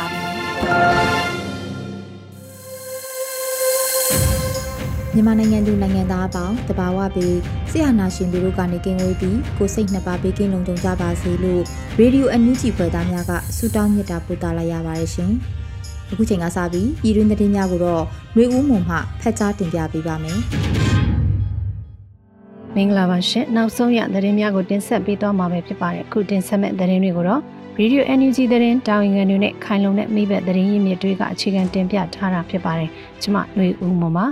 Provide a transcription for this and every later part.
ါပြီ မြန်မာနိုင်ငံသူနိုင်ငံသားအပေါင်းတဘာဝပြီးဆရာနာရှင်တို့ကနေကင်းဝေးပြီးကိုစိတ်နှစ်ပါးပေးကင်းလုံးကြပါစေလို့ရေဒီယိုအန်ယူဂျီဖွယ်သားများကဆုတောင်းမေတ္တာပို့သလာရပါတယ်ရှင်။အခုချိန်ကစပြီးပြည်တွင်းသတင်းများကိုတော့ຫນွေဦးမုံမှဖတ်ကြားတင်ပြပေးပါမယ်။မင်္ဂလာပါရှင်။နောက်ဆုံးရသတင်းများကိုတင်ဆက်ပေးသွားမှာပဲဖြစ်ပါတယ်။အခုတင်ဆက်မဲ့သတင်းတွေကိုတော့ ရေဒီယို NUG သတင်းတာဝန်ခံတွေနဲ့ခိုင်လုံတဲ့မိဘသတင်းရင်းမြစ်တွေကအခြေခံတင်ပြထားတာဖြစ်ပါတယ်။ကျွန်မຫນွေဦးမပါ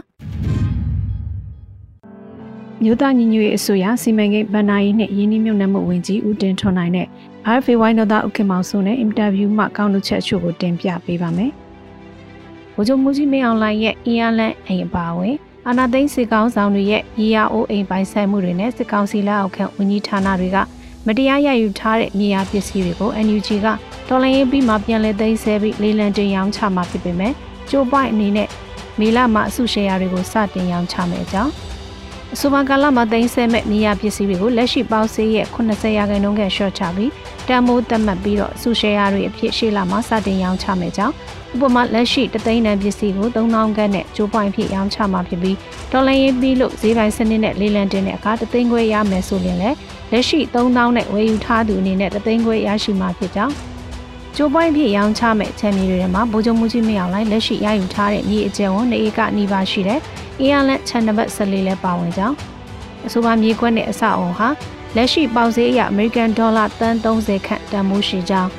မြို့သားညီညွတ်ရေးအစိုးရစီမံကိန်းဗဏ္ဍာရေးနဲ့ရင်းနှီးမြှုပ်နှံမှုဝန်ကြီးဦးတင်ထွန်နိုင်နဲ့ RFA ဝိုင်းတော်သားဥက္ကမောင်စုနဲ့အင်တာဗျူးမှကောင်းလူချက်အချို့ကိုတင်ပြပေးပါမယ်။ဗိုလ်ချုပ်မူကြီးမင်းအောင်လှိုင်ရဲ့အင်အားလန့်အိမ်အပါအဝင်အာနာသိန်းစစ်ကောင်းဆောင်တွေရဲ့ရေယာအိုးအိမ်ပိုင်ဆိုင်မှုတွေနဲ့စစ်ကောင်စီလက်အောက်ခံဝန်ကြီးဌာနတွေက မတရားရယူထားတဲ့မြေယာပစ္စည်းတွေကို NUG ကတော်လိုင်းရေးပြီးမှပြန်လည်သိမ်းဆည်းပြီးလေလံတင်ရောင်းချမှာဖြစ်ပေမဲ့ကျိုးပိုက်အနေနဲ့မေလမှာအစုရှယ်ယာတွေကိုစတင်ရောင်းချမယ်အကြောင်းအဆိုပါကာလမှာသိမ်းဆည်းမဲ့မြေယာပစ္စည်းတွေကိုလက်ရှိပေါက်ဆေးရဲ့80ရာခိုင်နှုန်းကရှော့ချပြီးတန်မိုးတက်မှတ်ပြီးတော့အစုရှယ်ယာတွေအဖြစ်ရှေ့လာမှာစတင်ရောင်းချမယ်ကြောင်းဥပမာလက်ရှိတသိန်းတန်ပစ္စည်းကို3000ခန့်နဲ့ကျိုးပွိုင်းဖြစ်ရောင်းချမှာဖြစ်ပြီးဒေါ်လာရင်းပြီးလို့ဈေးပိုင်းစနစ်နဲ့လေးလံတင်တဲ့အခါတသိန်းခွဲရမယ်ဆိုရင်လည်း လက်ရှိ3000နဲ့ဝယ်ယူထားသူအနေနဲ့တသိန်းခွဲရရှိမှာဖြစ်ကြောင်းကျိုးပွိုင်းဖြစ်ရောင်းချမဲ့ချမ်းမြေတွေထဲမှာဗိုလ်ချုပ်မှုကြီးမအောင်လိုက်လက်ရှိရယူထားတဲ့မြေအကျယ်ဝန်းနေဧကနီးပါးရှိတဲ့အေးရလက်ချန်နံပါတ်14လဲပါဝင်ကြောင်းအဆိုပါမြေခွက်နဲ့အဆောက်အုံဟာလက်ရှိပေါက်ဈေးအရအမေရိကန်ဒေါ်လာတန်30ခန့်တန်ဖိုးရှိကြောင်း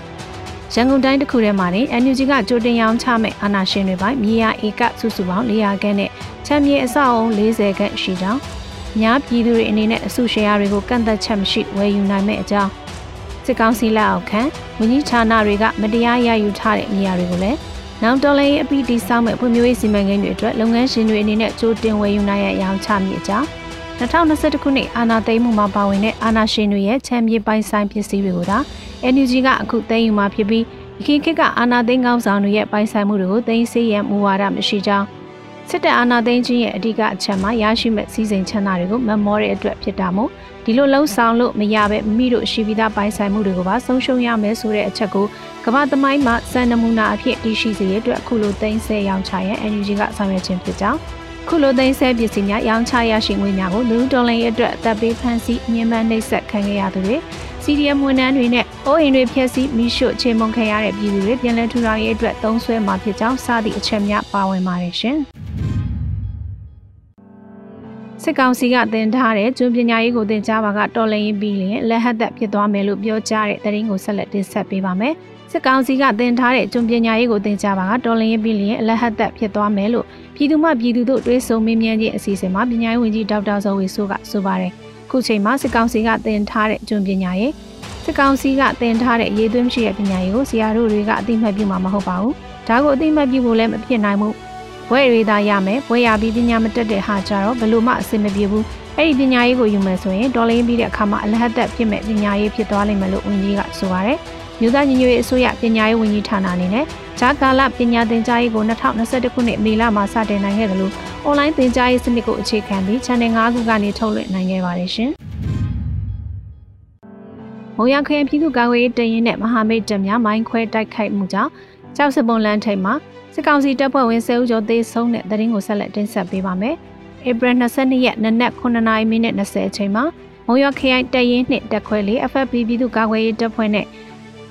ရန်ကုန်တိုင်းတစ်ခုထဲမှာနေ NUG ကကြိုတင်ရောင်းချမဲ့အာဏာရှင်တွေပိုင်းမြေယာဧကစုစုပေါင်း400ခန့်နဲ့ချမ်းမြေအဆောက်အုံ40ခန့်ရှိကြောင်း များပြည်သူတွေအနေနဲ့အစုရှယ်ယာတွေကိုကန့်သက်ချက်မရှိဝယ်ယူနိုင်မယ့်အကြောင်းစစ်ကောင်စီလက်အောက်ခံဝန်ကြီးဌာနတွေကမတရားရယူထားတဲ့နေရာတွေကိုလည်းနောက်တော်လည်းအပီတီစောင်းမဲ့ဖွံ့ဖြိုးရေးစီမံကိန်းတွေအတွက်လုပ်ငန်းရှင်တွေအနေနဲ့ကြိုတင်ဝယ်ယူနိုင်ရရောင်းချမိအကြောင်း2021ခုနှစ်အာဏာသိမ်းမှုမှာပါဝင်တဲ့အာဏာရှင်တွေရဲ့ချမ်းမြေပိုင်ဆိုင်ပစ္စည်းတွေကိုဒါ NUG ကအခုသိမ်းယူမှာဖြစ်ပြီးဒီခေတ်ကအာဏာသိမ်းကောင်းဆောင်တွေရဲ့ပိုင်ဆိုင်မှုတွေကိုသိမ်းဆည်းရန်မူဝါဒမရှိကြောင်း စစ်တပ်အာဏာသိမ်းခြင်းရဲ့အဓိကအချက်မှာရရှိမဲ့စီစဉ်ချမ်းသာတွေကိုမမောတဲ့အတွက်ဖြစ်တာမို့ဒီလိုလှုံ့ဆော်လို့မရပဲမိတို့ရှိပြီးသားပိုင်ဆိုင်မှုတွေကိုပါဆုံးရှုံးရမယ်ဆိုတဲ့အချက်ကိုကမ္ဘာသမိုင်းမှာစံနမူနာအဖြစ်တည်ရှိစေရတဲ့အခုလိုသိမ်းဆည်းရောင်းချရန် NUG ကဆောင်ရွက်ခြင်းဖြစ်ကြောင်းခုလိုသိမ်းဆဲပစ္စည်းများရောင်းချရရှိငွေများကိုလူတော်လိုင်းရဲ့အတွက်အသက်ပေးဖန်ဆီးညှဉ်းပန်းနှိပ်စက်ခံခဲ့ရသူတွေ CDM ဝန်ထမ်းတွေနဲ့အိုးအိမ်တွေဖျက်ဆီးမိရှုချေမုန်ခံရတဲ့ပြည်သူတွေပြန်လည်ထူထောင်ရေးအတွက်သုံးဆွဲမှာဖြစ်ကြောင်းစသည့်အချက်များပါဝင်ပါတယ်ရှင်။ စစ်ကောင်စီကတင်ထားတဲ့ကျွန်းပညာရေးကိုတင်ကြားပါကတော်လရင်ပြီးလျင်လက်ဟတ်သက်ဖြစ်သွားမယ်လို့ပြောကြားတဲ့သတင်းကိုဆက်လက်တင်ဆက်ပေးပါမယ်။စစ်ကောင်စီကတင်ထားတဲ့ကျွန်းပညာရေးကိုတင်ကြားပါကတော်လရင်ပြီးလျင်လက်ဟတ်သက်ဖြစ်သွားမယ်လို့ပြည်သူ့မှပြည်သူတို့တွေးဆုံမေးမြန်းခြင်းအစီအစဉ်မှာပညာရေးဝန်ကြီးဒေါက်တာဇော်ဝေဆိုးကဆိုပါတယ်။ခုချိန်မှာစစ်ကောင်စီကတင်ထားတဲ့ကျွန်းပညာရေးစစ်ကောင်စီကတင်ထားတဲ့ရေးသွင်းရှိတဲ့ပညာရေးကိုဆရာတို့တွေကအသိမှတ်ပြုမှာမဟုတ်ပါဘူး။ဒါကိုအသိမှတ်ပြုဖို့လည်းမဖြစ်နိုင်ဘူး ဘွဲ့ရေးသားရမယ်ဘွဲ့ရပြီးပညာမတက်တဲ့ဟာကြတော့ဘလို့မှအဆင်မပြေဘူးအဲ့ဒီပညာရေးကိုယူမယ်ဆိုရင်ဒေါ်လင်းပြီးတဲ့အခါမှာအလဟတ်သက်ဖြစ်မဲ့ပညာရေးဖြစ်သွားလိမ့်မယ်လို့ဝန်ကြီးကဆိုပါတယ်မြို့သားညီညွတ်ရေးအစိုးရပညာရေးဝန်ကြီးဌာနအနေနဲ့ဂျာကာလပညာသင်ကြားရေးကို2021ခုနှစ်မေလမှာစတင်နိုင်ခဲ့တယ်လို့အွန်လိုင်းသင်ကြားရေးစနစ်ကိုအခြေခံပြီး Channel 5ခုကနေထုတ်လွှင့်နိုင်ခဲ့ပါတယ်ရှင်။မုံရခရိုင်ပြည်သူ့ကာကွယ်ရေးတရင်နဲ့မဟာမိတ်တပ်များမိုင်းခွဲတိုက်ခိုက်မှုကြောင့် ကြောက်စပုံလန်းထိပ်မှာစစ်ကောင်စီတပ်ဖွဲ့ဝင်10ဦးကျော်သေဆုံးတဲ့သတင်းကိုဆက်လက်တင်ဆက်ပေးပါမယ်။ဧပြီ22ရက်နနက်9:20မိနစ်20အချိန်မှာမုံရခရိုင်တပ်ရင်းနှင့်တပ်ခွဲလေး FFP ပြည်သူ့ကာကွယ်ရေးတပ်ဖွဲ့နဲ့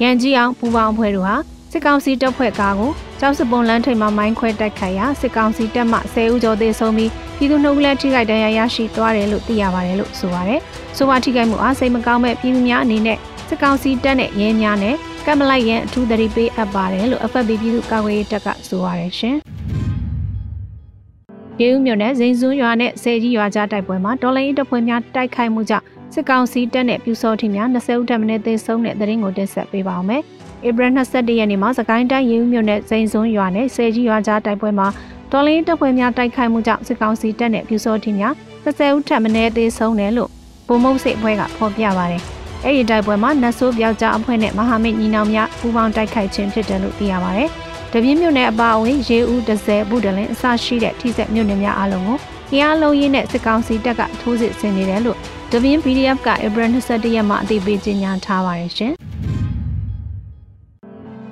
ရန်ကြီးအောင်ပူပေါင်းအဖွဲ့တို့ဟာစစ်ကောင်စီတပ်ဖွဲ့ကားကိုကျောက်စပွန်လန်းထိပ်မှာမိုင်းခွဲတိုက်ခိုက်ရာစစ်ကောင်စီတပ်မှ10ဦးကျော်သေဆုံးပြီးပြည်သူနှုတ်ကလေးထိခိုက်ဒဏ်ရာရရှိသွားတယ်လို့သိရပါတယ်လို့ဆိုပါတယ်။ဆိုပါထိခိုက်မှုအားစိတ်မကောင်းမဲ့ပြည်သူများအနေနဲ့စစ်ကောင်စီတပ်နဲ့ရဲများနဲ့ ကမ်မလိုက်ရန်အထူးသတိပေးအပ်ပါတယ်လို့ FFB ပြည်သူ့ကာကွယ်ရေးတပ်ကဆိုပါတယ်ရှင်။ရေဦးမြို့နယ်ဇိန်စွန်းရွာနဲ့ဆယ်ကြီးရွာကြားတိုက်ပွဲမှာတော်လိုင်းတပ်ဖွဲ့များတိုက်ခိုက်မှုကြောင့်စစ်ကောင်စီတပ်နဲ့ပြူစောထီများ20ဦးတပ်မင်းသေဆုံးတဲ့တဲ့ရင်ကိုတင်ဆက်ပေးပါောင်းမယ်။ဧပြီ22ရက်နေ့မှာစကိုင်းတိုင်းရေဦးမြို့နယ်ဇိန်စွန်းရွာနဲ့ဆယ်ကြီးရွာကြားတိုက်ပွဲမှာတော်လင်းတပ်ဖွဲ့များတိုက်ခိုက်မှုကြောင့်စစ်ကောင်စီတပ်နဲ့ပြူစောထီများ30ဦးထပ်မံသေဆုံးတယ်လို့ပုံမုတ်စိတ်အဖွဲ့ကဖော်ပြပါတယ်။ အဲ့ဒီတိုက်ပွဲမှာနတ်ဆိုးပြောက်ကြားအဖွဲ့နဲ့မဟာမိတ်ညီနောင်များပူးပေါင်းတိုက်ခိုက်ခြင်းဖြစ်တယ်လို့သိရပါတယ်။တပြင်းမြို့နယ်အပါအဝင်ရေဦးဒဇယ်ဘူးတလင်းအစရှိတဲ့ထိစက်မြို့နယ်များအလုံးကိုအင်အားလုံးရင်းနဲ့စစ်ကောင်စီတပ်ကထိုးစစ်ဆင်နေတယ်လို့တပြင်း PDF ကဧပြီ22ရက်မှာအသိပေးကြေညာထားပါတယ်ရှင်။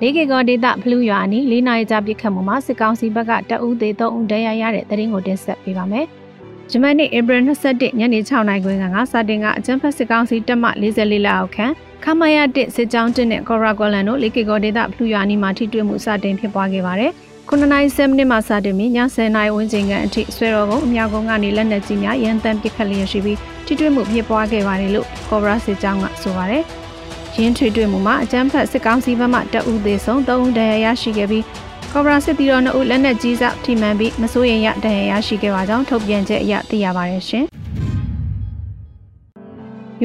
လေးကေကောဒေတာဖလူးရွာအနီးလေးနိုင်ကြပြစ်ခတ်မှုမှာစစ်ကောင်စီဘက်ကတအူးသေးသုံးဦးတရားရတဲ့တရင်ကိုတင်ဆက်ပေးပါမယ်။ ဂျမန်နေ့ဧပြီ21ညနေ6နာရီခွဲကစတင်ကအကြံဖက်စစ်ကောင်စီတပ်မ44လက်အောက်ခံခမရ1စစ်ကြောင်း1နဲ့ကော်ရာကွန်လန်တို့လေးကေကောဒေတာဖလူးရွာအနီးမှာထိတွေ့မှုစတင်ဖြစ်ပွားခဲ့ပါတယ်။9နိုင်7မိနစ်မှစတင်ပြီးည10နာရီဝန်းကျင်ကအထိဆွဲတော်ကုန်းအမြောက်ကုန်းကနေလက်နက်ကြီးများရန်တမ်းပစ်ခတ်လျက်ရှိပြီးထိတွေ့မှုဖြစ်ပွားခဲ့ပါတယ်လို့ကော်ရာစစ်ကြောင်းကဆိုပါတယ်။ရင်းထွေတွေ့မှုမှာအကြမ်းဖက်စစ်ကောင်စီဘက်မှတအူးသေးဆုံး၃ဦးဒဏ်ရာရရှိခဲ့ပြီး ကော်ဘရာစစ်တီတော်2ဦးလက်နက်ကြီးစထိမှန်ပြီးမစိုးရင်ရဒဏ်ရာရရှိခဲ့ပါကြောင်းထုတ်ပြန်ချက်အရသိရပါတယ်ရှင်။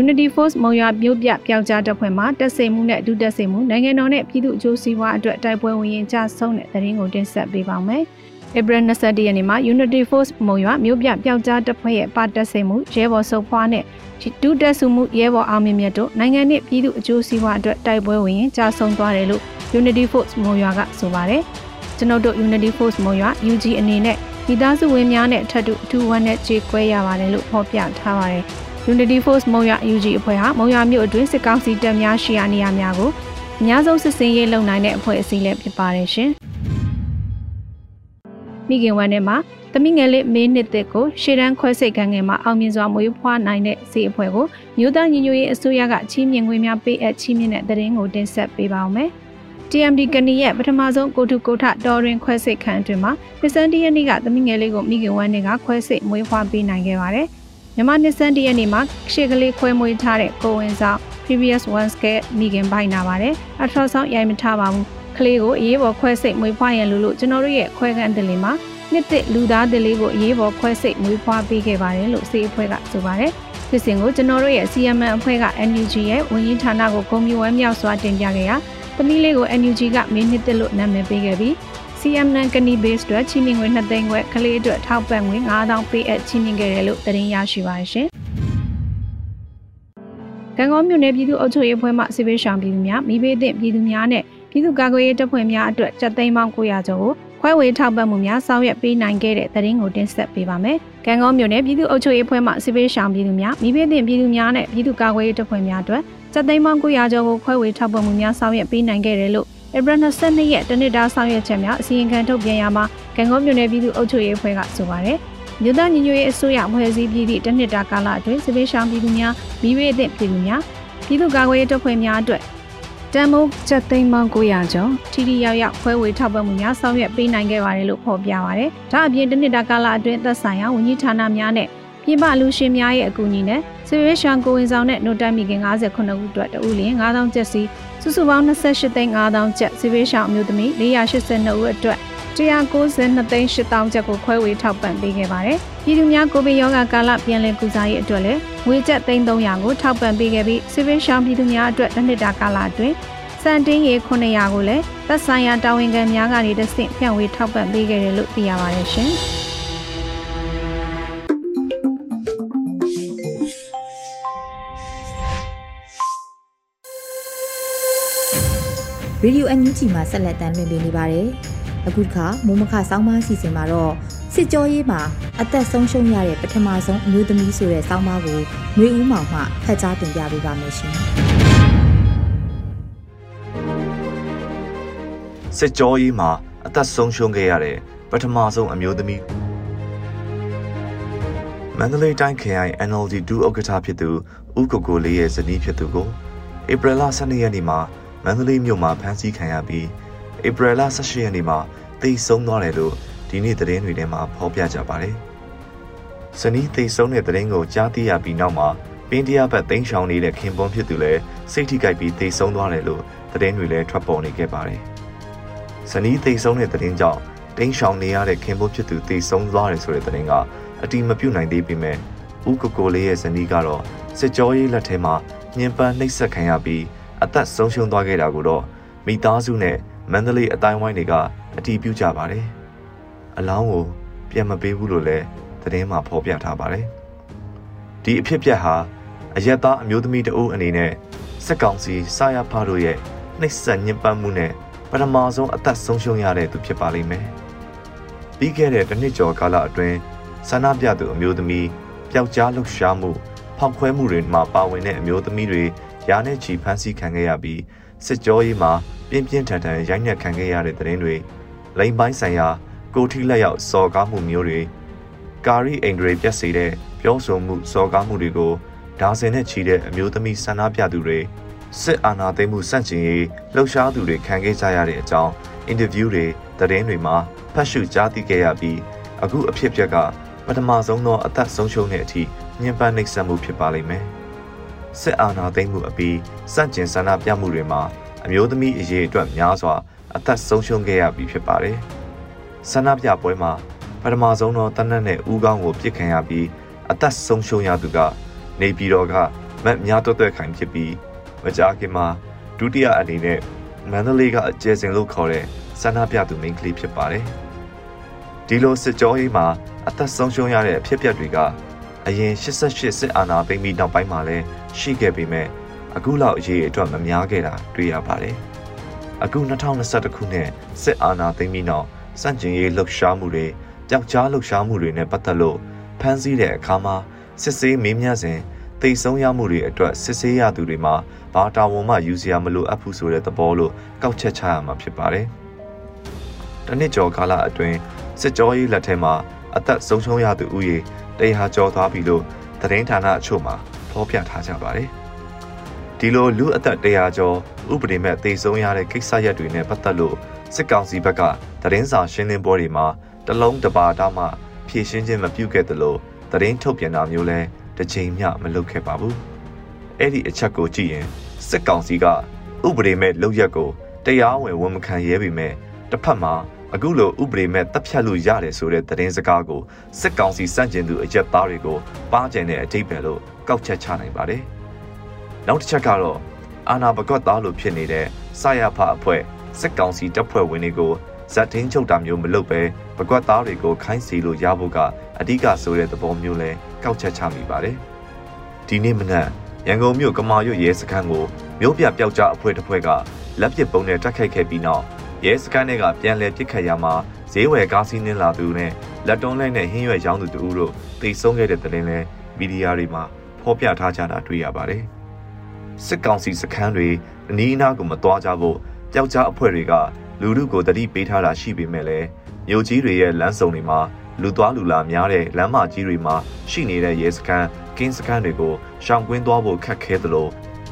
Unity Force မုံရွာမြို့ပြပျောက်ကြားတပ်ဖွဲ့မှတက်စိမ်မှုနဲ့အတူတက်စိမ်မှုနိုင်ငံတော်နဲ့ပြည်သူအကျိုးစီးပွားအတွက်တိုက်ပွဲဝင်ရင်ကြဆုံးတဲ့သတင်းကိုတင်ဆက်ပေးပါမယ်။ April 21ရက်နေ့မှာ Unity Force မုံရွာမြို့ပြပျောက်ကြားတပ်ဖွဲ့ရဲ့ပါတက်စိမ်မှုရဲဘော်စုပ်ဖွားနဲ့ဒုတက်စုမှုရဲဘော်အောင်မြင့်မြတ်တို့နိုင်ငံနဲ့ပြည်သူအကျိုးစီးပွားအတွက်တိုက်ပွဲဝင်ရင်ကြာဆုံးသွားတယ်လို့ Unity Force မုံရွာကဆိုပါတယ်။ ကျွန်ုပ်တို့ Unity Force မုံရွာ UG အနေနဲ့မိသားစုဝင်များနဲ့အထက်တူအထူးဝမ်းနဲ့ကြေကွဲရပါတယ်လို့ဖော်ပြထားပါတယ်။ Unity Force မုံရွာ UG အဖွဲ့ဟာမုံရွာမြို့အတွင်းစစ်ကောင်စီတပ်များရှိရာနေရာများကိုအများဆုံးစစ်စင်ရေးလုပ်နိုင်တဲ့အဖွဲ့အစည်းလည်းဖြစ်ပါတယ်ရှင်။မိခင်ဝမ်းထဲမှာသမီးငယ်လေးမင်းနှစ်သက်ကိုရှေ့တန်းခွဲစိတ်ခံငယ်မှာအောင်မြင်စွာမွေးဖွားနိုင်တဲ့စီအဖွဲ့ကိုမြို့သားညီညွတ်ရေးအစိုးရကချီးမြှင့်ငွေများပေးအပ်ချီးမြှင့်တဲ့တဲ့ရင်ကိုတင်ဆက်ပေးပါောင်းမယ်။ TMD ကနီရဲ့ပထမဆုံးကိုထုကိုထတော်ရင်ခွဲစိတ်ခံအတွင်းမှာနစ်ဆန်တရနေ့ကသမီးငယ်လေးကိုမိခင်ဝမ်းတွေကခွဲစိတ်မွေးဖွားပေးနိုင်ခဲ့ပါတယ်။မြန်မာနစ်ဆန်တရနေ့မှာရှေ့ကလေးခွဲမွေးထားတဲ့ကိုဝင်ဆောင် previous ones ကမိခင်ပိုင်နာပါတယ်။အထောက်ဆောင်ရိုက်မထားပါဘူး။ကလေးကိုအေးပေါ်ခွဲစိတ်မွေးဖွားရန်လို့ကျွန်တော်တို့ရဲ့ခွဲခန့်တယ်လေးမှာနှစ်သက်လူသားတွေလေးကိုအရေးပေါ်ခွဲစိတ်မွေးဖွားပေးခဲ့ပါတယ်လို့စေအဖွဲ့ကဆိုပါတယ်။ဖြစ်စဉ်ကိုကျွန်တော်တို့ရဲ့ CMN အဖွဲ့က NUG ရဲ့ဝန်ကြီးဌာနကိုဂုဏ်ပြုဝမ်းမြောက်စွာတင်ပြခဲ့ရာ သမီးလေးကို NUG ကမင်းနှစ်သက်လို့နာမည်ပေးခဲ့ပြီး CMN ကနီ base အတွက်ချီးမြှင့်ငွေ2သိန်းခွဲကလေးအတွက်ထောက်ပံ့ငွေ9000ပေးအပ်ချီးမြှင့်ခဲ့တယ်လို့သတင်းရရှိပါရှင်။ကံကောမြို့နယ်ပြည်သူ့အုပ်ချုပ်ရေးအဖွဲ့မှစစ်ပေးရှောင်ပြည်သူများမိဘသည့်ပြည်သူများနဲ့ပြည်သူ့ကာကွယ်ရေးတပ်ဖွဲ့များအတွက်စက်သိန်းပေါင်း900ကျော်ကိုခွဲဝေထောက်ပံ့မှုများဆောင်ရွက်ပေးနိုင်ခဲ့တဲ့သတင်းကိုတင်ဆက်ပေးပါမယ်။ကံကောမြို့နယ်ပြည်သူ့အုပ်ချုပ်ရေးအဖွဲ့မှစစ်ပေးရှောင်ပြည်သူများမိဘသင့်ပြည်သူများနဲ့ပြည်သူ့ကာကွယ်ရေးတပ်ဖွဲ့များအတွက် စက်သိန်းပေါင်း900ကျော်ကိုခွဲဝေထောက်ပံ့မှုများဆောင်ရွက်ပေးနိုင်ခဲ့တယ်လို့ဧပြီ22ရက်တနစ်တာဆောင်ရွက်ချက်များအစီရင်ခံထုတ်ပြန်ရမှာကံကောမြို့နယ်ပြည်သူ့အုပ်ချုပ်ရေးအဖွဲ့ကဆိုပါတယ်။မြို့သားညီညွတ်ရေးအစိုးရဖွဲ့စည်းပြီးသည့်တနစ်တာကာလအတွင်းစစ်ပေးရှောင်ပြည်သူများမိဘသင့်ပြည်သူများပြည်သူ့ကာကွယ်ရေးတပ်ဖွဲ့များအတွက်တန်မိုးချက်သိန်းပေါင်း900ကျော်ထိထိရောက်ရောက်ဖွဲဝေထောက်ပံ့မှုများဆောင်ရွက်ပေးနိုင်ခဲ့ပါတယ်လို့ဖော်ပြပါရယ်။ဒါအပြင်တနစ်တာကာလအတွင်းသက်ဆိုင်ရာဝန်ကြီးဌာနများနဲ့ ပြည်ပလူရှင်များရဲ့အကူအညီနဲ့ဆွေရရှောင်ကိုဝင်ဆောင်တဲ့နိုတိုင်မီခင်59ဦးအတွက်တဦးလျင်9000ကျပ်စီစုစုပေါင်း28သိန်း9000ကျပ်ဆွေရရှောင်အမျိုးသမီး482ဦးအတွက်192သိန်း8000ကျပ်ကိုခွဲဝေထောက်ပံ့ပေးခဲ့ပါတယ်။ပြည်သူများကိုဗစ်ရောဂါကာလပြန်လည်ကုစားရေးအတွက်လည်းငွေကျပ်သိန်း300ကိုထောက်ပံ့ပေးခဲ့ပြီးစစ်ပေးရှောင်းပြည်သူများအတွက်တစ်နှစ်တာကာလအတွင်းစံတင်းရေ900ကိုလည်းသက်ဆိုင်ရာတာဝန်ခံများကနေတဆင့်ဖြန့်ဝေထောက်ပံ့ပေးခဲ့တယ်လို့သိရပါတယ်ရှင်။ ရေဒီယိုအန်ယူဂျီမှာဆက်လက်တမ်းလွှင့်ပေးနေပါတယ်။အခုတစ်ခါမိုးမခဆောင်းပါးစီစဉ်မှာတော့စစ်ကြောရေးမှာအသက်ဆုံးရှုံးရတဲ့ပထမဆုံးအမျိုးသမီးဆိုတဲ့ဆောင်းပါးကိုຫນွေဦးမောင်မှဖတ်ကြားတင်ပြပေးပါမယ်ရှင်။စစ်ကြောရေးမှာအသက်ဆုံးရှုံးခဲ့ရတဲ့ပထမဆုံးအမျိုးသမီးမန္တလေးတိုင်းခရိုင် NLD ဒုဥက္ကဋ္ဌဖြစ်သူဦးကိုကိုလေးရဲ့ဇနီးဖြစ်သူကိုဧပြီလ12ရက်နေ့မှာ မန္တလေးမြို့မှာဖမ်းဆီးခံရပြီးဧပြီလ18ရက်နေ့မှာတိတ်ဆုံးသွားတယ်လို့ဒီနေ့သတင်းတွေထဲမှာဖော်ပြကြပါတယ်။စနီးတိတ်ဆုံးတဲ့သတင်းကိုကြားသိရပြီးနောက်မှာပင်တရားဘက်သိမ်းရှောင်နေတဲ့ခင်ပွန်းဖြစ်သူလည်းစိတ်ထိကြိုက်ပြီးတိတ်ဆုံးသွားတယ်လို့သတင်းတွေလည်းထွက်ပေါ်နေခဲ့ပါတယ်။စနီးတိတ်ဆုံးတဲ့သတင်းကြောင့်တိမ်းရှောင်နေရတဲ့ခင်ပွန်းဖြစ်သူတိတ်ဆုံးသွားတယ်ဆိုတဲ့သတင်းကအတိမပြုတ်နိုင်သေးပေမဲ့ဦးကိုကိုလေးရဲ့ဇနီးကတော့စစ်ကြောရေးလက်ထဲမှာညင်ပန်းနှိပ်စက်ခံရပြီး အသက်ဆုံးရှုံးသွားခဲ့တာကိုတော့မိသားစုနဲ့မန္တလေးအတိုင်းဝိုင်းတွေကအတီးပြုကြပါတယ်။အလောင်းကိုပြန်မပေးဘူးလို့လည်းသတင်းမှာဖော်ပြထားပါတယ်။ဒီအဖြစ်အပျက်ဟာအယက်သားအမျိုးသမီးတအုပ်အနေနဲ့စက်ကောင်စီစာရဖားတို့ရဲ့နှိပ်စက်ညှဉ်းပန်းမှုနဲ့ပထမဆုံးအသက်ဆုံးရှုံးရတဲ့သူဖြစ်ပါလိမ့်မယ်။ပြီးခဲ့တဲ့တစ်နှစ်ကျော်ကာလအတွင်းဆန္ဒပြသူအမျိုးသမီးပျောက်ကြားလှုပ်ရှားမှုဖောက်ခွဲမှုတွေမှာပါဝင်တဲ့အမျိုးသမီးတွေ ရာနဲ့ချီဖမ်းဆီးခံခဲ့ရပြီးစစ်ကြောရေးမှာပြင်းပြင်းထန်ထန်ရိုက်နှက်ခံခဲ့ရတဲ့တဲ့ရင်တွေလိမ်ပိုင်းဆိုင်ရာကိုထိလက်ရောက်စော်ကားမှုမျိုးတွေကာရီအိန္ဒြေပြက်စေတဲ့ပြောဆိုမှုစော်ကားမှုတွေကိုဒါဇင်နဲ့ချီတဲ့အမျိုးသမီးဆန္ဒပြသူတွေစစ်အာဏာသိမ်းမှုစန့်ကျင်ရေးလှုပ်ရှားသူတွေခံခဲ့ကြရတဲ့အကြောင်းအင်တာဗျူးတွေသတင်းတွေမှာဖတ်ရှုကြားသိခဲ့ရပြီးအခုအဖြစ်အပျက်ကပထမဆုံးသောအသက်ဆုံးရှုံးတဲ့အထိညှဉ်းပန်းနှိပ်စက်မှုဖြစ်ပါလိမ့်မယ်။ စစ်အာဏာသိမ်းမှုအပြီးစန့်ကျင်ဆန္ဒပြမှုတွေမှာအမျိုးသမီးအရေးအတွက်များစွာအသက်ဆုံးရှုံးခဲ့ရပြီးဖြစ်ပါတယ်။ဆန္ဒပြပွဲမှာပထမဆုံးသောတနက်နဲ့ဦးခေါင်းကိုပြစ်ခံရပြီးအသက်ဆုံးရှုံးရသူကနေပြည်တော်ကမတ်များတွတ်တွက်ခိုင်ဖြစ်ပြီးမကြာခင်မှာဒုတိယအနေနဲ့မန္တလေးကအကျယ်စင်လို့ခေါ်တဲ့ဆန္ဒပြသူမိန်းကလေးဖြစ်ပါတယ်။ဒီလိုစစ်ကြောရေးမှာအသက်ဆုံးရှုံးရတဲ့အဖြစ်အပျက်တွေကအရင်88စစ်အာဏာသိမ်းပြီးနောက်ပိုင်းမှာလည်း ရှိခဲ့ပေမဲ့အခုလောက်အရေးအတွက်မများခဲ့တာတွေ့ရပါတယ်။အခု2021ခုနှစ်စစ်အာဏာသိမ်းပြီးနောက်စန့်ကျင်ရေးလှုပ်ရှားမှုတွေကြောက်ကြားလှုပ်ရှားမှုတွေနဲ့ပတ်သက်လို့ဖမ်းဆီးတဲ့အခါမှာစစ်ဆေးမေးမြန်းစဉ်တိတ်ဆုံးရမှုတွေအတွက်စစ်ဆေးရသူတွေမှာဘာတာဝန်မှယူစရာမလိုအပ်ဘူးဆိုတဲ့သဘောလို့ကောက်ချက်ချရမှာဖြစ်ပါတယ်။တနစ်ကျော်ကာလအတွင်းစစ်ကြောရေးလက်ထက်မှာအသက်ဆုံးရှုံးရသူဦးရေတရားကျော်သွားပြီလို့သတင်းဌာနအချို့မှာ ဖော်ပြထားကြပါတယ်။ဒီလိုလူအသက်တရားကျော်ဥပဒေမဲ့တည်ဆုံးရတဲ့ကိစ္စရပ်တွေနဲ့ပတ်သက်လို့စစ်ကောင်စီဘက်ကသတင်းစာရှင်းလင်းပွဲတွေမှာတလုံးတပါတာမှဖြည့်ရှင်းခြင်းမပြုခဲ့သလိုသတင်းထုတ်ပြန်တာမျိုးလဲတစ်ချိန်မျှမလုပ်ခဲ့ပါဘူး။အဲ့ဒီအချက်ကိုကြည့်ရင်စစ်ကောင်စီကဥပဒေမဲ့လုပ်ရက်ကိုတရားဝင်ဝန်မခံရဲပေမဲ့တစ်ဖက်မှာအခုလိုဥပဒေမဲ့တပ်ဖြတ်လို့ရတယ်ဆိုတဲ့သတင်းစကားကိုစစ်ကောင်စီစန့်ကျင်သူအရက်သားတွေကိုပါကျင်တဲ့အတိတ်ပဲလို့ ကောက်ချက်ချနိုင်ပါတယ်။နောက်တစ်ချက်ကတော့အာနာဘကွက်သားလို့ဖြစ်နေတဲ့ဆရာဖအဖွဲ့စစ်ကောင်စီတပ်ဖွဲ့ဝင်တွေကိုဇက်ထင်းချုပ်တာမျိုးမလုပ်ပဲဘကွက်သားတွေကိုခိုင်းစီလို့ရဖို့ကအဓိကဆိုတဲ့သဘောမျိုးလဲကောက်ချက်ချမိပါတယ်။ဒီနေ့မနက်ရန်ကုန်မြို့ကမာရွတ်ရဲစခန်းကိုမြို့ပြပျောက်ကြားအဖွဲ့တစ်ဖွဲ့ကလက်ပစ်ပုံးနဲ့တိုက်ခိုက်ခဲ့ပြီးနောက်ရဲစခန်းတွေကပြန်လည်ပစ်ခတ်ရမှာဈေးဝယ်ကားစီးနှင်းလာသူနဲ့လက်တွန်းလဲနဲ့ဟင်းရွက်ရောင်းသူတို့တို့တိတ်ဆုံးခဲ့တဲ့တဲ့ရင်လဲမီဒီယာတွေမှာ ဖော်ပြထားကြတာတွေ့ရပါတယ်။စစ်ကောင်စီစခန်းတွေအနီးအနားကိုမသွားကြဖို့ပျောက်ကြားအဖွဲ့တွေကလူလူကိုတတိပေးထားတာရှိပေမဲ့လည်းမြို့ကြီးတွေရဲ့လမ်းစုံတွေမှာလူသွားလူလာများတဲ့လမ်းမကြီးတွေမှာရှိနေတဲ့ရဲစခန်းကင်းစခန်းတွေကိုရှောင်ကွင်းသွားဖို့ခက်ခဲသလို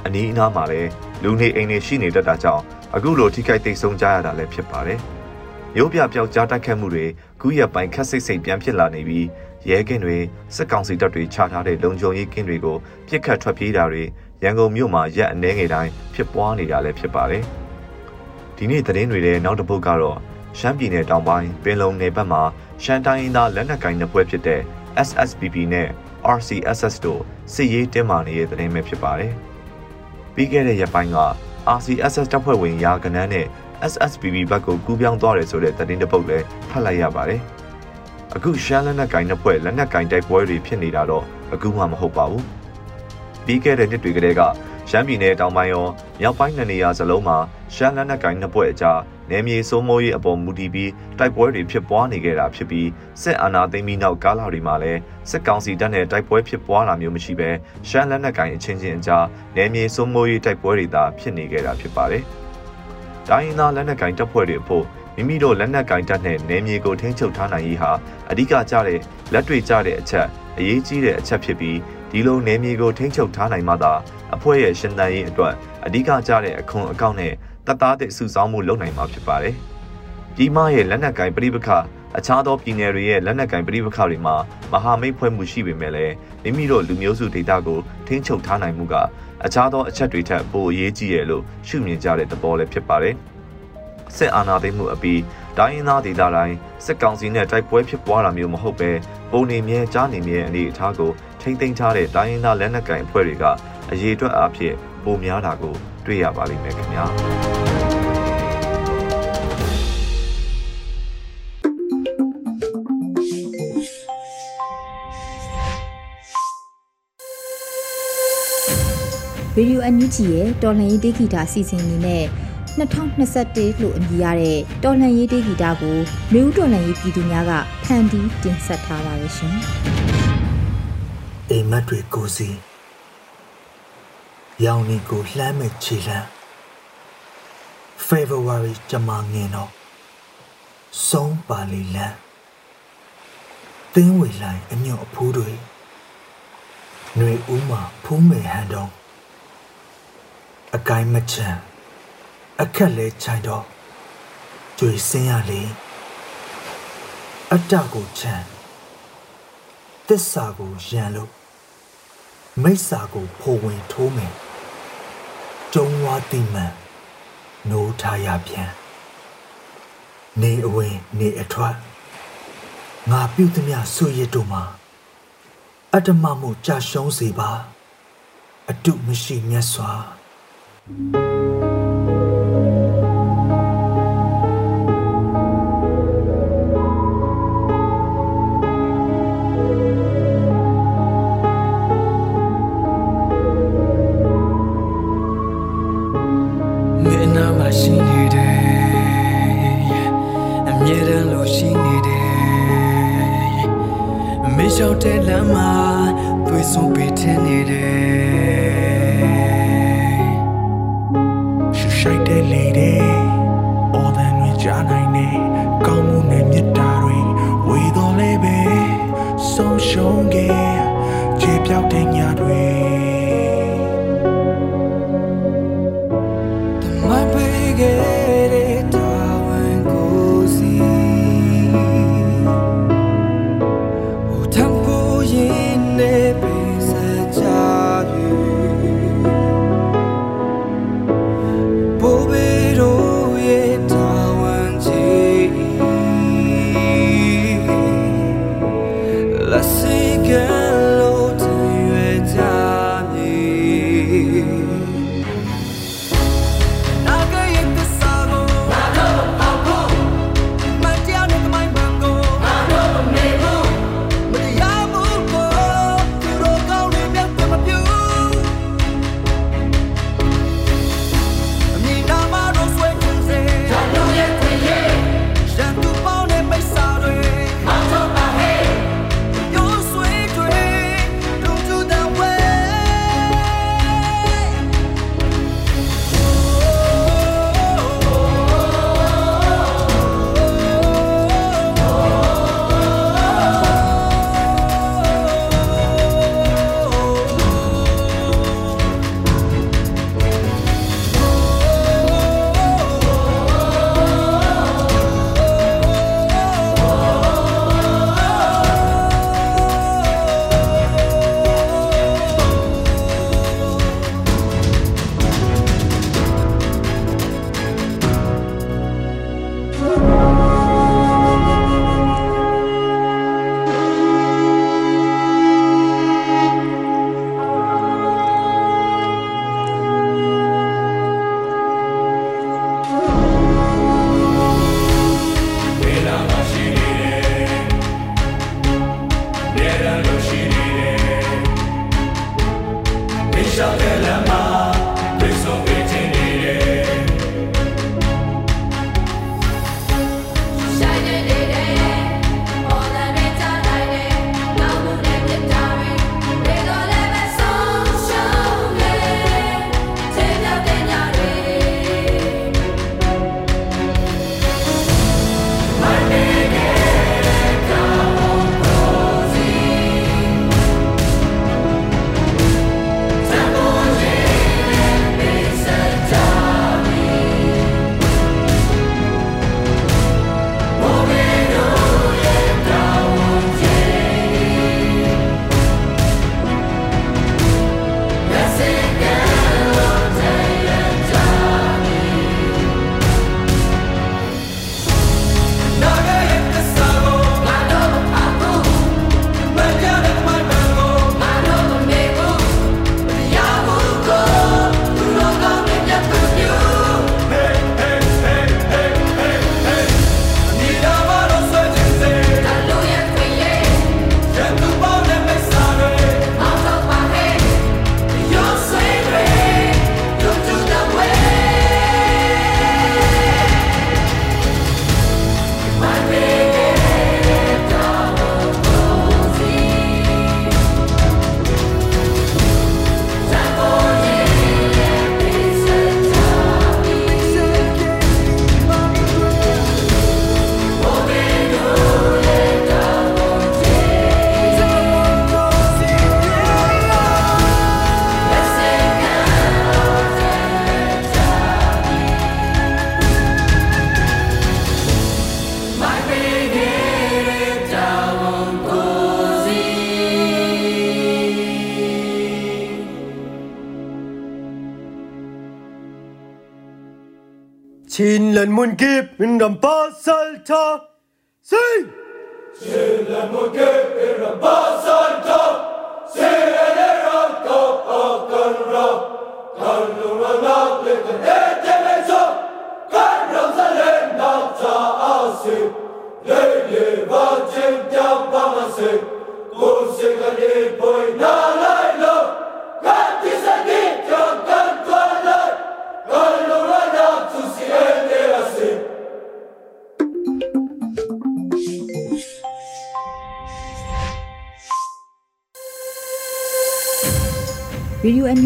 အနီးအနားမှာလည်းလူနေအိမ်တွေရှိနေတတ်တာကြောင့်အခုလိုထိခိုက်သိမ်းဆုံးကြရတာလည်းဖြစ်ပါတယ်။ရုပ်ပြပျောက်ကြားတိုက်ခတ်မှုတွေခုရက်ပိုင်းခက်စိတ်စိတ်ပြန်ဖြစ်လာနေပြီး ရဲကင်းတွေစစ်ကောင်စီတပ်တွေချထားတဲ့လုံခြုံရေးကင်းတွေကိုပြစ်ခတ်ထွက်ပြေးတာတွေရန်ကုန်မြို့မှာရက်အနှဲငယ်တိုင်းဖြစ်ပွားနေတာလည်းဖြစ်ပါတယ်။ဒီနေ့သတင်းတွေထဲနောက်တစ်ပုတ်ကတော့ရှမ်းပြည်နယ်တောင်ပိုင်းပင်လုံနယ်ဘက်မှာရှမ်းတိုင်းရင်းသားလက်နက်ကိုင်နှစ်ဖွဲ့ဖြစ်တဲ့ SSPP နဲ့ RCSS တို့စစ်ရေးတင်းမာနေတဲ့သတင်းပဲဖြစ်ပါတယ်။ပြီးခဲ့တဲ့ရက်ပိုင်းက RCSS တပ်ဖွဲ့ဝင်ရာကနန်းနဲ့ SSPB ဘက်ကိုကူးပြောင်းသွားတယ်ဆိုတဲ့သတင်းတစ်ပုဒ်လည်းဖတ်လိုက်ရပါတယ်။ အခုရှမ်းလက်နက်ကင်နှစ်ဖွဲ့လက်နက်ကင်တိုက်ပွဲတွေဖြစ်နေတာတော့အခုမှမဟုတ်ပါဘူး။ပြီးခဲ့တဲ့နှစ်တွေကတည်းကရှမ်းပြည်နယ်တောင်ပိုင်းရောမြောက်ပိုင်းနေရာစလုံးမှာရှမ်းလက်နက်ကင်နှစ်ဖွဲ့အကြားနယ်မြေစိုးမိုးရေးအပေါ်မူတည်ပြီးတိုက်ပွဲတွေဖြစ်ပွားနေကြတာဖြစ်ပြီးစစ်အာဏာသိမ်းပြီးနောက်ကာလတွေမှာလည်းစစ်ကောင်စီတပ်နဲ့တိုက်ပွဲဖြစ်ပွားတာမျိုးမရှိဘဲရှမ်းလက်နက်ကင်အချင်းချင်းအကြားနယ်မြေစိုးမိုးရေးတိုက်ပွဲတွေသာဖြစ်နေကြတာဖြစ်ပါတယ်။တိုင်းရင်းသားလက်နက်ကင်တပ်ဖွဲ့တွေအဖို့ မိမိတို့လက်နက်ကင်တပ်နဲ့နယ်မြေကိုထိန်းချုပ်ထားနိုင်ရေးဟာအဓိကကျတဲ့လက်တွေ့ကျတဲ့အချက်အရေးကြီးတဲ့အချက်ဖြစ်ပြီးဒီလိုနယ်မြေကိုထိန်းချုပ်ထားနိုင်မှသာအဖွဲ့ရဲ့ရှင်သန်ရေးအတွက်အဓိကကျတဲ့အခွန်အကောင့်နဲ့တပ်သားတဲ့စုဆောင်းမှုလုပ်နိုင်မှာဖြစ်ပါတယ်။ပြည်မရဲ့လက်နက်ကင်ပြိပခအခြားသောပြည်နယ်တွေရဲ့လက်နက်ကင်ပြိပခတွေမှာမဟာမိတ်ဖွဲ့မှုရှိပေမဲ့လည်းမိမိတို့လူမျိုးစုဒေသကိုထိန်းချုပ်ထားနိုင်မှုကအခြားသောအချက်တွေထက်ပိုအရေးကြီးရလို့ရှုမြင်ကြတဲ့သဘောလည်းဖြစ်ပါတယ်။ စစ်အာဏာသိမ်းမှုအပြီးတိုင်းရင်းသားဒေသတိုင်းစစ်ကောင်စီနဲ့တိုက်ပွဲဖြစ်ပွားတာမျိုးမဟုတ်ပဲပုံနေမြဲကြားနေမြဲအနေအထားကိုထိမ့်သိမ်းထားတဲ့တိုင်းရင်းသားလက်နက်ကင်အဖွဲ့တွေကအရေးအတွက်အဖြစ်ပိုများတာကိုတွေ့ရပါလိမ့်မယ်ခင်ဗျာဗီဒီယိုအန်ယူဂျီရဲ့တော်လှန်ရေးတေးဂီတာစီစဉ်နေနဲ့ 2021လို့အမည်ရတဲ့တော်လှန်ရေးတေးဂီတာကိုမျိုးတော်လှန်ရေးပြည်သူများကဖန်တီးတင်ဆက်ထားပါရရှင်။အိမ်မက်တွေကိုစီရောင်နေကိုလှမ်းမဲ့ခြေလှမ်း February ကြမှာငင်တော့ဆုံးပါလီလန်းသင်းဝေလိုက်အညွန့်အဖိုးတွေຫນွေဦးမှာဖုံးမဲ့ဟန်တော့အကိုင်းမချမ်း အခက်လဲခြိုက်တော့ကြွေစင်းရလေအတ္တကိုချမ်းသစ္စာကိုရန်လို့မိစ္ဆာကိုဖိုဝင်ထိုးမယ်ကျုံဝါတိမှန်နိုးထားရပြန်နေအဝင်နေအထွက်ငါပြုသည်များဆွေရတို့မှာအတ္တမမှုကြာရှုံးစေပါ အတုမရှိမြတ်စွာ thank you ဘိုးဘေတို့ရဲ့တာဝန်ကြီး la cigale.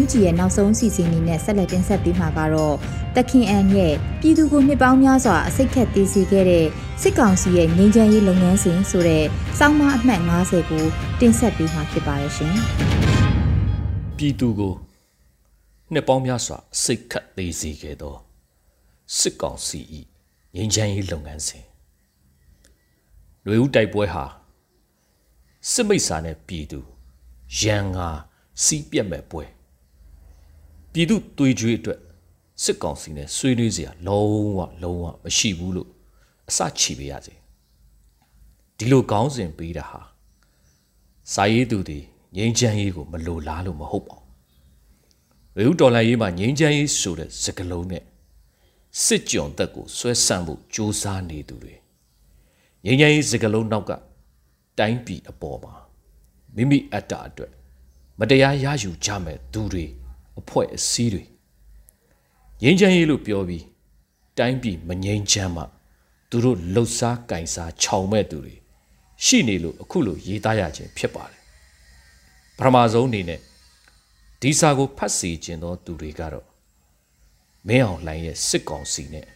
ရေဒီယိုအန်ယူဂျီရဲ့နောက်ဆုံးအစီအစဉ်လေးနဲ့ဆက်လက်တင်ဆက်ပေးမှာကတော့တခင်အန်ရဲ့ပြည်သူကိုနှစ်ပေါင်းများစွာအစိတ်ခက်သေးစေခဲ့တဲ့စစ်ကောင်စီရဲ့ငြိမ်းချမ်းရေးလုပ်ငန်းစဉ်ဆိုတဲ့စောင်းမအမှတ်50ကိုတင်ဆက်ပေးမှာဖြစ်ပါရဲ့ရှင်။ပြည်သူကိုနှစ်ပေါင်းများစွာစိတ်ခတ်သေးစေခဲ့သောစစ်ကောင်စီ၏ငြိမ်းချမ်းရေးလုပ်ငန်းစဉ်လူဦးတိုက်ပွဲဟာစစ်မိတ်စာနဲ့ပြည်သူရန်ငါစီးပြက်မဲ့ပွဲ ပြည်သူသွေးကြွေးအတွက်စစ်ကောင်စီနဲ့ဆွေးနွေးစရာလုံးဝလုံးဝမရှိဘူးလို့အစချီပေးရစေဒီလိုကောင်းစဉ်ပေးတာဟာစာရေးသူတွေငြိမ်းချမ်းရေးကိုမလိုလားလို့မဟုတ်ပါဘူးရေဦးတော်လိုင်းရေးမှာငြိမ်းချမ်းရေးဆိုတဲ့စကားလုံးနဲ့စစ်ကြုံသက်ကိုဆွဲဆန့်ဖို့ကြိုးစားနေသူတွေငြိမ်းချမ်းရေးစကားလုံးနောက်ကတိုင်းပြည်အပေါ်မှာမိမိအတ္တအတွက်မတရားရယူကြမဲ့သူတွေ အဖွဲ့အစည်းတွေငြိမ်းချမ်းရေးလို့ပြောပြီးတိုင်းပြည်မငြိမ်းချမ်းမှသူတို့လှုပ်ရှားကင်စားခြောင်မဲ့သူတွေရှိနေလို့အခုလိုရေးသားရခြင်းဖြစ်ပါတယ်ပထမဆုံးအနေနဲ့ဒီစာကိုဖတ်စီခြင်းသောသူတွေကတော့မင်းအောင်လှိုင်ရဲ့စစ်ကောင်စီနဲ့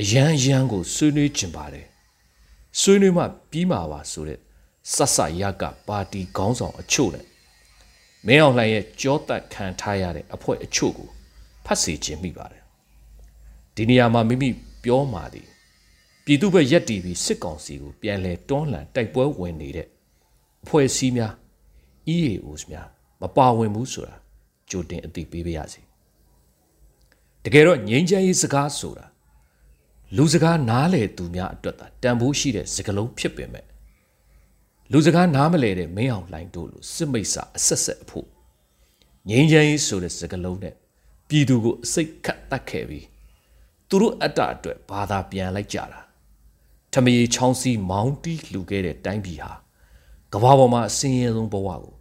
အရန်ရန်ကိုဆွေးနွေးခြင်းပါတယ်ဆွေးနွေးမှပြီးမှာပါဆိုတဲ့ဆဆရကပါတီခေါင်းဆောင်အချို့နဲ့ မင်းအောင်လှိုင်ရဲ့ကြောတက်ခံထားရတဲ့အဖွဲ့အချို့ကိုဖတ်စီခြင်းမိပါတယ်ဒီနေရာမှာမိမိပြောမှသည်ပြည်သူ့ဘက်ရက်တီပြီးစစ်ကောင်စီကိုပြန်လဲတွန်းလှန်တိုက်ပွဲဝင်နေတဲ့အဖွဲ့အစည်းများ EAOs များမပါဝင်ဘူးဆိုတာကြိုတင်အသိပေးပါရစေတကယ်တော့ငြိမ်းချမ်းရေးစကားဆိုတာလူစကားနားလေသူများအတွက်သာတန်ဖိုးရှိတဲ့စကားလုံးဖြစ်ပေမဲ့ လူစကားနားမလဲတဲ့မင်းအောင်လှိုင်တို့လိုစစ်မိတ်စာအဆက်ဆက်အဖို့ငြိမ်းချမ်းရေးဆိုတဲ့စကားလုံးနဲ့ပြည်သူကိုအစိတ်ခတ်တတ်ခဲ့ပြီးသူတို့အတ္တအတွက်ဘာသာပြန်လိုက်ကြတာထမရီချောင်းစီမောင်းတီးလှူခဲ့တဲ့တိုင်းပြည်ဟာကမ္ဘာပေါ်မှာအစင်းရဲဆုံးဘဝကို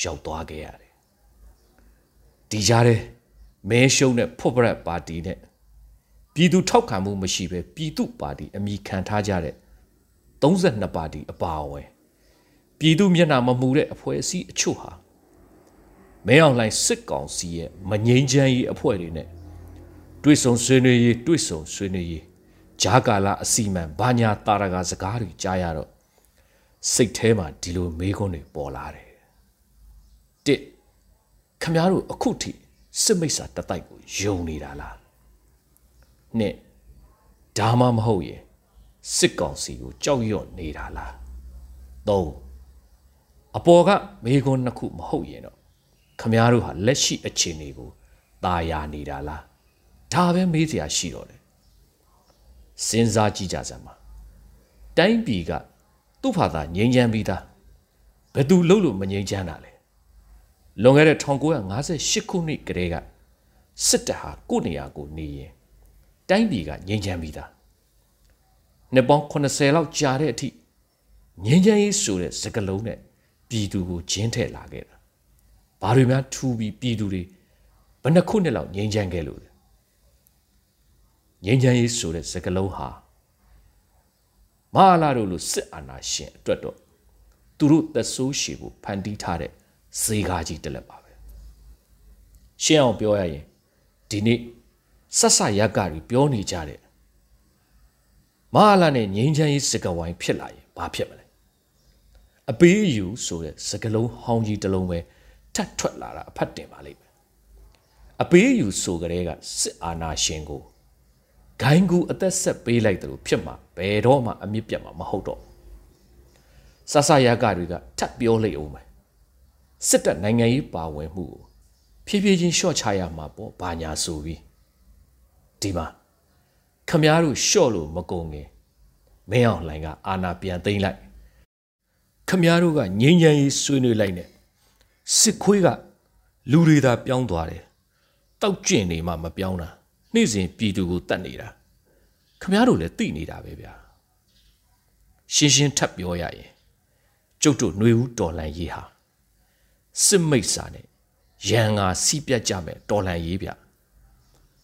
ရောက်သွားခဲ့ရတယ်ဒီကြားထဲမဲရှုံးတဲ့ဖွတ်ပရက်ပါတီနဲ့ပြည်သူထောက်ခံမှုမရှိဘဲပြည်သူပါတီအမိခံထားကြတဲ့32ပါတီအပါအဝင် ပြည်သူမျက်နှာမမူတဲ့အဖွဲ့အစည်းအချို့ဟာမဲအောင်လှိုင်စစ်ကောင်စီရဲ့မငိမ့်ချမ်းရေးအဖွဲ့တွေနဲ့တွေ့ဆုံဆွေးနွေးရေးတွေ့ဆုံဆွေးနွေးရေးဂျာကာလာအစီမံဘာညာတာရကစကားတွေကြားရတော့စိတ်ထဲမှာဒီလိုမေးခွန်းတွေပေါ်လာတယ်တစ်ခမားတို့အခုထိစစ်မိတ်စာတတိုက်ကိုယုံနေတာလားနှစ်ဒါမှမဟုတ်ရင်စစ်ကောင်စီကိုကြောက်ရွံ့နေတာလားသုံး အပေါ်ကမေခွန်းနှစ်ခုမဟုတ်ရင်တော့ခမားတို့ဟာလက်ရှိအခြေအနေကိုตาယာနေတာလားဒါပဲမေးစရာရှိတော့တယ်စဉ်းစားကြည့်ကြစမ်းပါတိုင်းပြည်ကသူ့ဖာသာငြိမ်းချမ်းပြီးသားဘယ်သူလှုပ်လို့မငြိမ်းချမ်းတာလဲလွန်ခဲ့တဲ့1958ခုနှစ်ကတည်းကစစ်တပ်ဟာကိုယ့်နေရာကိုနေရင်တိုင်းပြည်ကငြိမ်းချမ်းပြီးသားနှစ်ပေါင်း80လောက်ကြာတဲ့အထိငြိမ်းချမ်းရေးဆိုတဲ့စကားလုံးနဲ့ ပြည်သူကိုဂျင်းထည့်လာခဲ့တာဘာတွေများထူပြီးပြည်သူတွေဘယ်နှခုနှစ်လောက်ငြိမ်းချမ်းခဲ့လို့လဲငြိမ်းချမ်းရေးဆိုတဲ့စကားလုံးဟာမဟာလာတို့လိုစစ်အာဏာရှင်အတွက်တော့သူတို့သက်ဆိုးရှည်ဖို့ဖန်တီးထားတဲ့ဇေကားကြီးတက်လက်ပါပဲရှင်းအောင်ပြောရရင်ဒီနေ့ဆက်ဆရက်ကတွေပြောနေကြတဲ့မဟာလာနဲ့ငြိမ်းချမ်းရေးစကားဝိုင်းဖြစ်လာရင်ဘာဖြစ်မလဲ အပေးအယူဆိုတဲ့စကားလုံးဟောင်းကြီးတစ်လုံးပဲထပ်ထွက်လာတာအဖတ်တင်ပါလိမ့်မယ်အပေးအယူဆိုကြတဲ့ကစစ်အာဏာရှင်ကိုဂိုင်းကူအသက်ဆက်ပေးလိုက်တယ်လို့ဖြစ်မှာဘယ်တော့မှအမြင့်ပြတ်မှာမဟုတ်တော့ဆဆရကတွေကထပ်ပြောလိုက်အောင်မယ်စစ်တပ်နိုင်ငံရေးပါဝင်မှုကိုဖြည်းဖြည်းချင်းရှော့ချရမှာပေါ့ဘာညာဆိုပြီးဒီမှာခမားတို့ရှော့လို့မကုန်ငင်မင်းအောင်လှိုင်ကအာနာပြန်သိမ့်လိုက် ခမားတို့ကငင်းငယ်ရေးဆွေးနွေးလိုက်နဲ့စစ်ခွေးကလူတွေသာပြောင်းသွားတယ်တောက်ကျင်နေမှမပြောင်းတာနေ့စဉ်ပြည်သူကိုတတ်နေတာခမားတို့လည်းသိနေတာပဲဗျာရှင်းရှင်းထပ်ပြောရရင်ကျုပ်တို့ຫນွေဦးတော်လန်ရေးဟာစစ်မိတ်စာနဲ့ရန်ငါစီးပြတ်ကြမယ်တော်လန်ရေးဗျ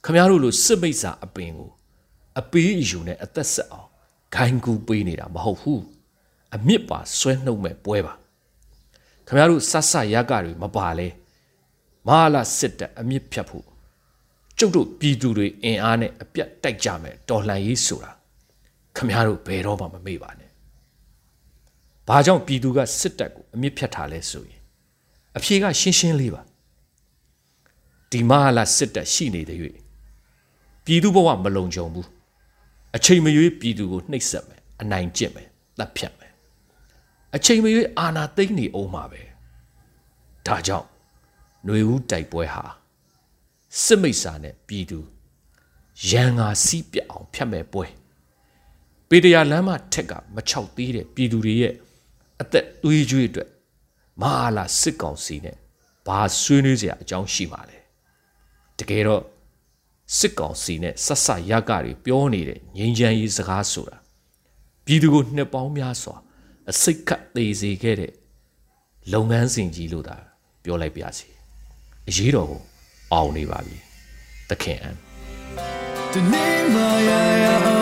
ခမားတို့လိုစစ်မိတ်စာအပင်ကိုအပေးအယူနဲ့အသက်ဆက်အောင်ဂိုင်းကူပေးနေတာမဟုတ်ဘူး အမြင့်ပါဆွဲနှုတ်မဲ့ပွဲပါခမားတို့ဆတ်ဆရကတွေမပါလဲမဟာလာစစ်တပ်အမြင့်ဖြတ်ဖို့ကျုပ်တို့ပြည်သူတွေအင်အားနဲ့အပြတ်တိုက်ကြမယ်တော်လှန်ရေးဆိုတာခမားတို့ဘယ်တော့မှမမေ့ပါနဲ့ဘာကြောင့်ပြည်သူကစစ်တပ်ကိုအမြင့်ဖြတ်ထားလဲဆိုရင်အဖြေကရှင်းရှင်းလေးပါဒီမဟာလာစစ်တပ်ရှိနေတဲ့၍ပြည်သူဘဝမလုံခြုံဘူးအချိန်မရွေးပြည်သူကိုနှိပ်စက်မယ်အနိုင်ကျင့်မယ်တပ်ဖြတ်မယ် အချိန်မရွေးအာဏာသိမ်းနေအောင်မှာပဲဒါကြောင့်ຫນွေဦးတိုက်ပွဲဟာစစ်မိတ်စာနဲ့ပြည်သူရန်ငါစီးပြအောင်ဖြတ်မဲ့ပွဲပေတရာလမ်းမထက်ကမချောက်သေးတဲ့ပြည်သူတွေရဲ့အသက်သွေးကြွေးအတွက်မဟာလာစစ်ကောင်စီနဲ့ဘာဆွေးနွေးစရာအကြောင်းရှိပါလဲတကယ်တော့စစ်ကောင်စီနဲ့ဆက်ဆက်ရကတွေပြောနေတဲ့ငြိမ်းချမ်းရေးစကားဆိုတာပြည်သူကိုနှစ်ပေါင်းများစွာ အစိတ်ခတ်သေးစေခဲ့တဲ့လုပ်ငန်းစဉ်ကြီးလို့သာပြောလိုက်ပါစီအရေးတော်ကိုအောင်နေပါပြီသခင်အန်ဒီနေ့မရရ